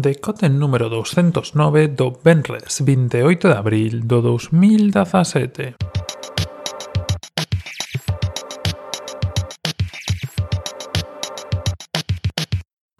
Decote número 209 do Benres 28 de abril do 2017.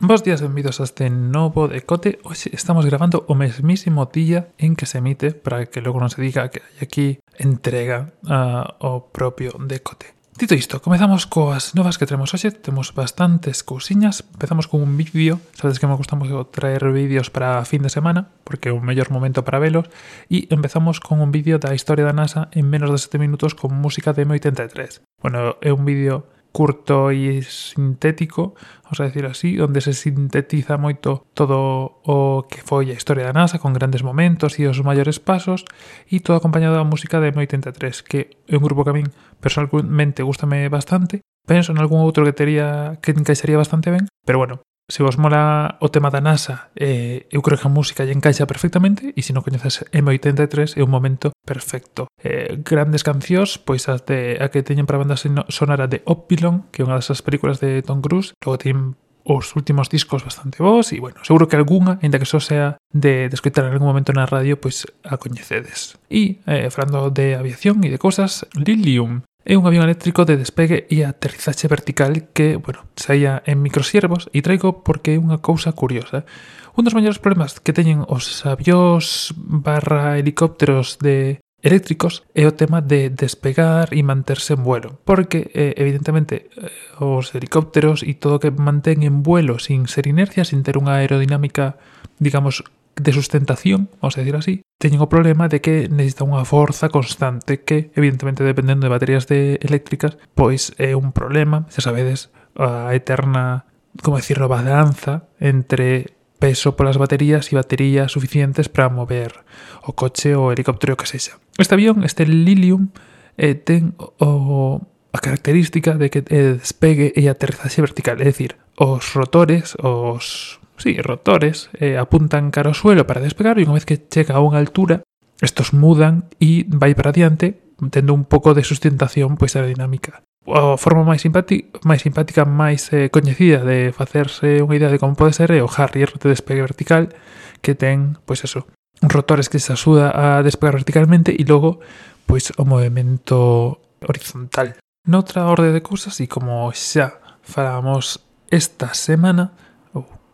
Bos días, benvidos a este novo decote. Hoxe estamos grabando o mesmísimo día en que se emite para que logo non se diga que hai aquí entrega uh, o propio decote. Dito isto, comezamos coas novas que temos hoxe Temos bastantes cousiñas. Empezamos con un vídeo sabedes que me gusta moito traer vídeos para fin de semana Porque é o mellor momento para velos E empezamos con un vídeo da historia da NASA En menos de 7 minutos con música de M83 Bueno, é un vídeo curto e sintético, vamos a decir así, onde se sintetiza moito todo o que foi a historia da NASA con grandes momentos e os maiores pasos e todo acompañado da música de M83, que é un grupo que a min personalmente gustame bastante. Penso en algún outro que tería que encaixaría bastante ben, pero bueno, se vos mola o tema da NASA, eh, eu creo que a música lle encaixa perfectamente e se non coñeces M83 é un momento perfecto. Eh, grandes cancións, pois as de, a que teñen para banda sonora de Opilon, que é unha das películas de Tom Cruise, logo teñen os últimos discos bastante vos e, bueno, seguro que algunha, ainda que só sea de, de escoitar en algún momento na radio, pois a coñecedes. E, eh, falando de aviación e de cosas, Lilium, É un avión eléctrico de despegue e aterrizaxe vertical que, bueno, saía en microsiervos e traigo porque é unha cousa curiosa. Un dos maiores problemas que teñen os avións barra helicópteros de eléctricos é o tema de despegar e manterse en vuelo, porque eh, evidentemente eh, os helicópteros e todo o que mantén en vuelo sin ser inercia, sin ter unha aerodinámica digamos de sustentación, vamos a decir así, teñen o problema de que necesita unha forza constante que, evidentemente, dependendo de baterías de eléctricas, pois é un problema, xa sabedes, a eterna, como decirlo, balanza entre peso polas baterías e baterías suficientes para mover o coche ou o helicóptero que sexa. Este avión, este Lilium, eh, ten o, a característica de que eh, despegue e aterrizaxe vertical, é dicir, os rotores, os sí, rotores, eh, apuntan cara ao suelo para despegar e unha vez que chega a unha altura, estos mudan e vai para diante tendo un pouco de sustentación pois aerodinámica. A forma máis, simpática, máis simpática, máis eh, coñecida de facerse unha idea de como pode ser é o Harrier de despegue vertical que ten, pois eso, rotores que se axuda a despegar verticalmente e logo pois o movimento horizontal. Noutra orde de cousas, e como xa falamos esta semana,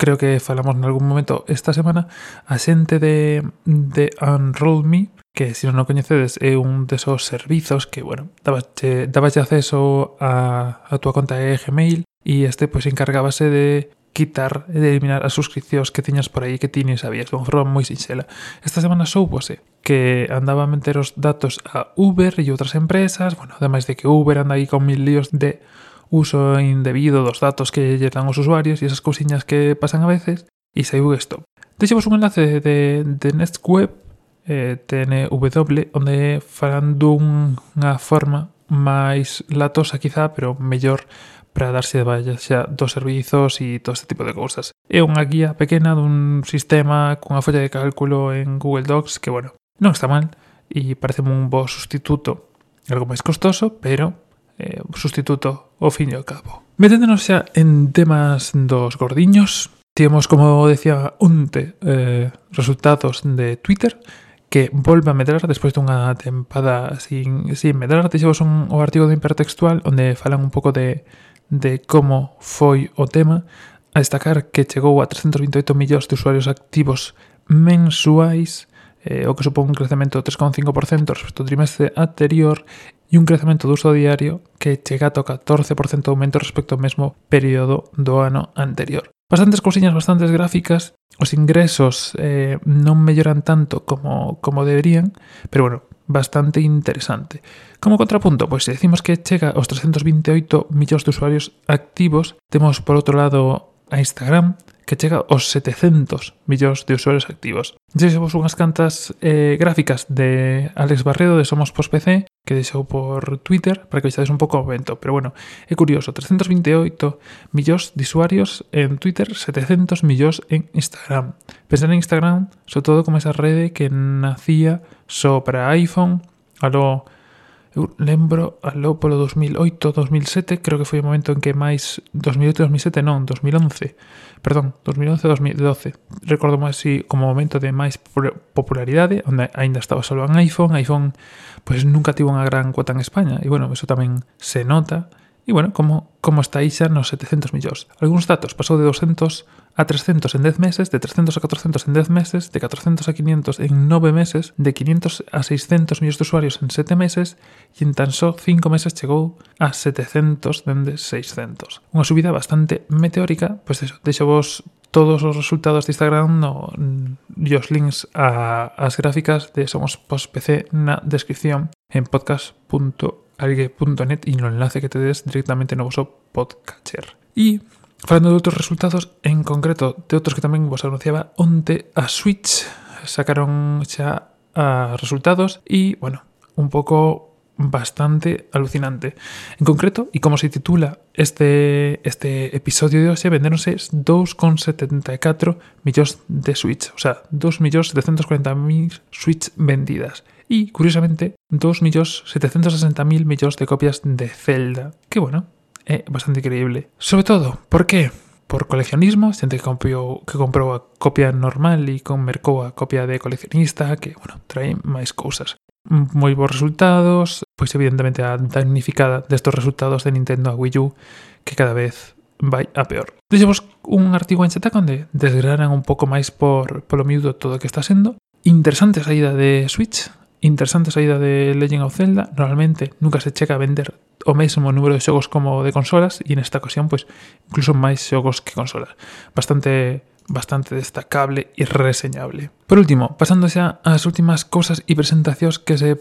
creo que falamos en algún momento esta semana, a xente de, de Unroll Me, que se si non o coñecedes é eh, un desos servizos que, bueno, dabache, eh, dabache acceso a, a túa conta de Gmail e este pois encargábase de quitar e de eliminar as suscripcións que tiñas por aí que ti nin sabías, de unha forma moi sinxela. Esta semana soubose eh, que andaba a meter os datos a Uber e outras empresas, bueno, ademais de que Uber anda aí con mil líos de uso indebido dos datos que lle dan os usuarios e esas cousiñas que pasan a veces, e saiu isto. Deixemos un enlace de, de Nextweb eh, TNW, onde farán dunha forma máis latosa quizá, pero mellor para darse de vallas xa dos servizos e todo este tipo de cousas. É unha guía pequena dun sistema cunha folla de cálculo en Google Docs que, bueno, non está mal e parece un bo sustituto. Algo máis costoso, pero eh, sustituto ao fin e ao cabo. Meténdonos xa en temas dos gordiños, temos, como decía onte, eh, resultados de Twitter, que volve a medrar despois dunha tempada sin, sin medrar. Deixemos un, o artigo de Hipertextual onde falan un pouco de, de como foi o tema. A destacar que chegou a 328 millóns de usuarios activos mensuais, eh, o que supón un crecemento do 3,5% respecto ao trimestre anterior e un crecemento do uso diario que chega a toca 14% de aumento respecto ao mesmo período do ano anterior. Bastantes cousiñas, bastantes gráficas, os ingresos eh, non melloran tanto como, como deberían, pero bueno, bastante interesante. Como contrapunto, pois se decimos que chega aos 328 millóns de usuarios activos, temos por outro lado a Instagram, que chega aos 700 millóns de usuarios activos. Deixemos unhas cantas eh, gráficas de Alex Barredo de Somos Post PC que deixou por Twitter para que vexades un pouco o momento. Pero bueno, é curioso, 328 millóns de usuarios en Twitter, 700 millóns en Instagram. Pensar en Instagram, sobre todo como esa rede que nacía só para iPhone, aló Eu lembro aló polo 2008, 2007, creo que foi o momento en que máis 2008, 2007, non, 2011. Perdón, 2011, 2012. Recordo máis así como momento de máis popularidade, onde aínda estaba só en iPhone, iPhone pois pues, nunca tivo unha gran cuota en España e bueno, eso tamén se nota E, bueno, como, como está Ixa nos 700 millóns. Alguns datos, pasou de 200 a 300 en 10 meses, de 300 a 400 en 10 meses, de 400 a 500 en 9 meses, de 500 a 600 millóns de usuarios en 7 meses e en tan só 5 meses chegou a 700 dende 600. Unha subida bastante meteórica, pois eso, deixo vos todos os resultados de Instagram no, e os links a, as gráficas de Somos Post PC na descripción en podcast.com. algue.net e no enlace que tedes directamente no vosso podcatcher. E falando de outros resultados, en concreto de outros que tamén vos anunciaba, onte a Switch sacaron xa a resultados e, bueno, un pouco bastante alucinante. En concreto, e como se titula este, este episodio de hoxe, vendéronse 2,74 millóns de Switch, o sea, 2.740.000 Switch vendidas e, curiosamente, 2.760.000 millóns de copias de Zelda. Que bueno, é bastante increíble. Sobre todo, por qué? Por coleccionismo, xente que comprou, que comprou a copia normal e con mercou a copia de coleccionista, que, bueno, trae máis cousas. Moi bons resultados, pois evidentemente a damnificada destos resultados de Nintendo a Wii U, que cada vez vai a peor. Deixemos un artigo en Zetac onde desgranan un pouco máis por polo miúdo todo o que está sendo. Interesante saída de Switch, Interesante saída de Legend of Zelda. Normalmente nunca se checa vender o mesmo número de xogos como de consolas e nesta ocasión, pois, incluso máis xogos que consolas. Bastante bastante destacable e reseñable. Por último, pasando xa ás últimas cousas e presentacións que se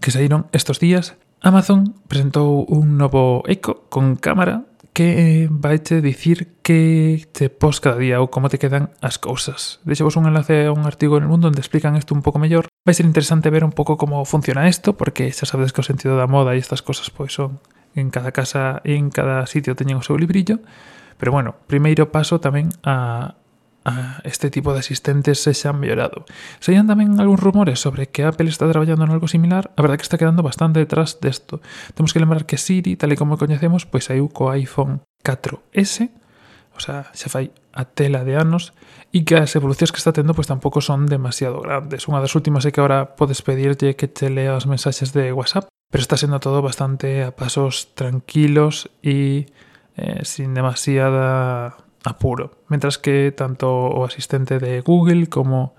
que saíron estos días, Amazon presentou un novo Echo con cámara que eh, vaite dicir que te pos cada día ou como te quedan as cousas. Deixevos un enlace a un artigo en el mundo onde explican isto un pouco mellor. Vai ser interesante ver un pouco como funciona isto, porque xa sabedes que o sentido da moda e estas cosas pois son en cada casa e en cada sitio teñen o seu librillo. Pero bueno, primeiro paso tamén a, a este tipo de asistentes se han mejorado. mellorado. Seían tamén algúns rumores sobre que Apple está traballando en algo similar, a verdade que está quedando bastante detrás desto. Temos que lembrar que Siri, tal e como coñecemos, pois saiu co iPhone 4S, o sea, xa fai a tela de anos, e que as evolucións que está tendo pois tampouco son demasiado grandes. Unha das últimas é que agora podes pedirlle que te lea os mensaxes de WhatsApp, pero está sendo todo bastante a pasos tranquilos e eh, sin demasiada apuro, mientras que tanto o asistente de Google como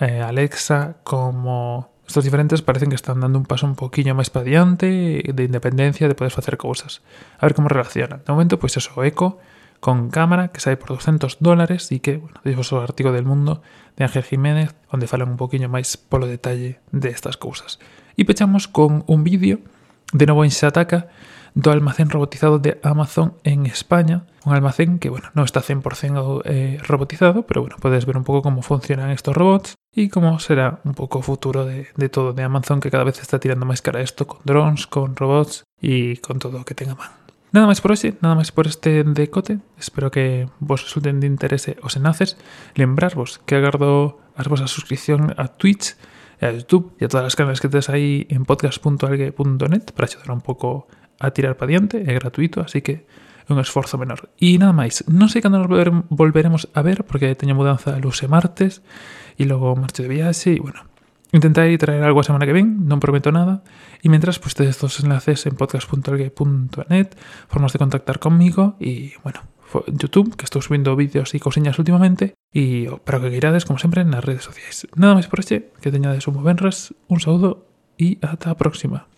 eh, Alexa, como estos diferentes parecen que están dando un paso un poquillo máis para diante de independencia, de poder facer cousas. A ver como relacionan. De momento, pois pues eso, Eco, con cámara que sai por 200 dólares e que, bueno, dixo o artigo del mundo de Ángel Jiménez onde falan un poquinho máis polo detalle de estas cousas. E pechamos con un vídeo de novo en Xataka do almacén robotizado de Amazon en España. Un almacén que, bueno, non está 100% eh, robotizado, pero bueno, podes ver un pouco como funcionan estos robots e como será un pouco o futuro de, de todo de Amazon que cada vez está tirando máis cara a isto con drones, con robots e con todo o que tenga man. Nada máis por hoxe, nada máis por este decote. Espero que vos resulten de interese os enlaces. Lembrarvos que agardo as vosas suscripción a Twitch a YouTube e a todas as canales que tedes aí en podcast.algue.net para axudar un pouco a tirar para diante, é gratuito, así que un esforzo menor. E nada máis, non sei cando nos volveremos a ver, porque teño mudanza a luxe martes, e logo marcho de viaxe, e bueno, intentaré traer algo a semana que ven, non prometo nada, e mentras, pues tedes dos enlaces en podcast.algue.net, formas de contactar conmigo, e bueno, YouTube, que estou subindo vídeos e cousiñas últimamente, e para que queirades, como sempre, nas redes sociais. Nada máis por hoxe, que teñades un bo benres, un saúdo, e ata a próxima.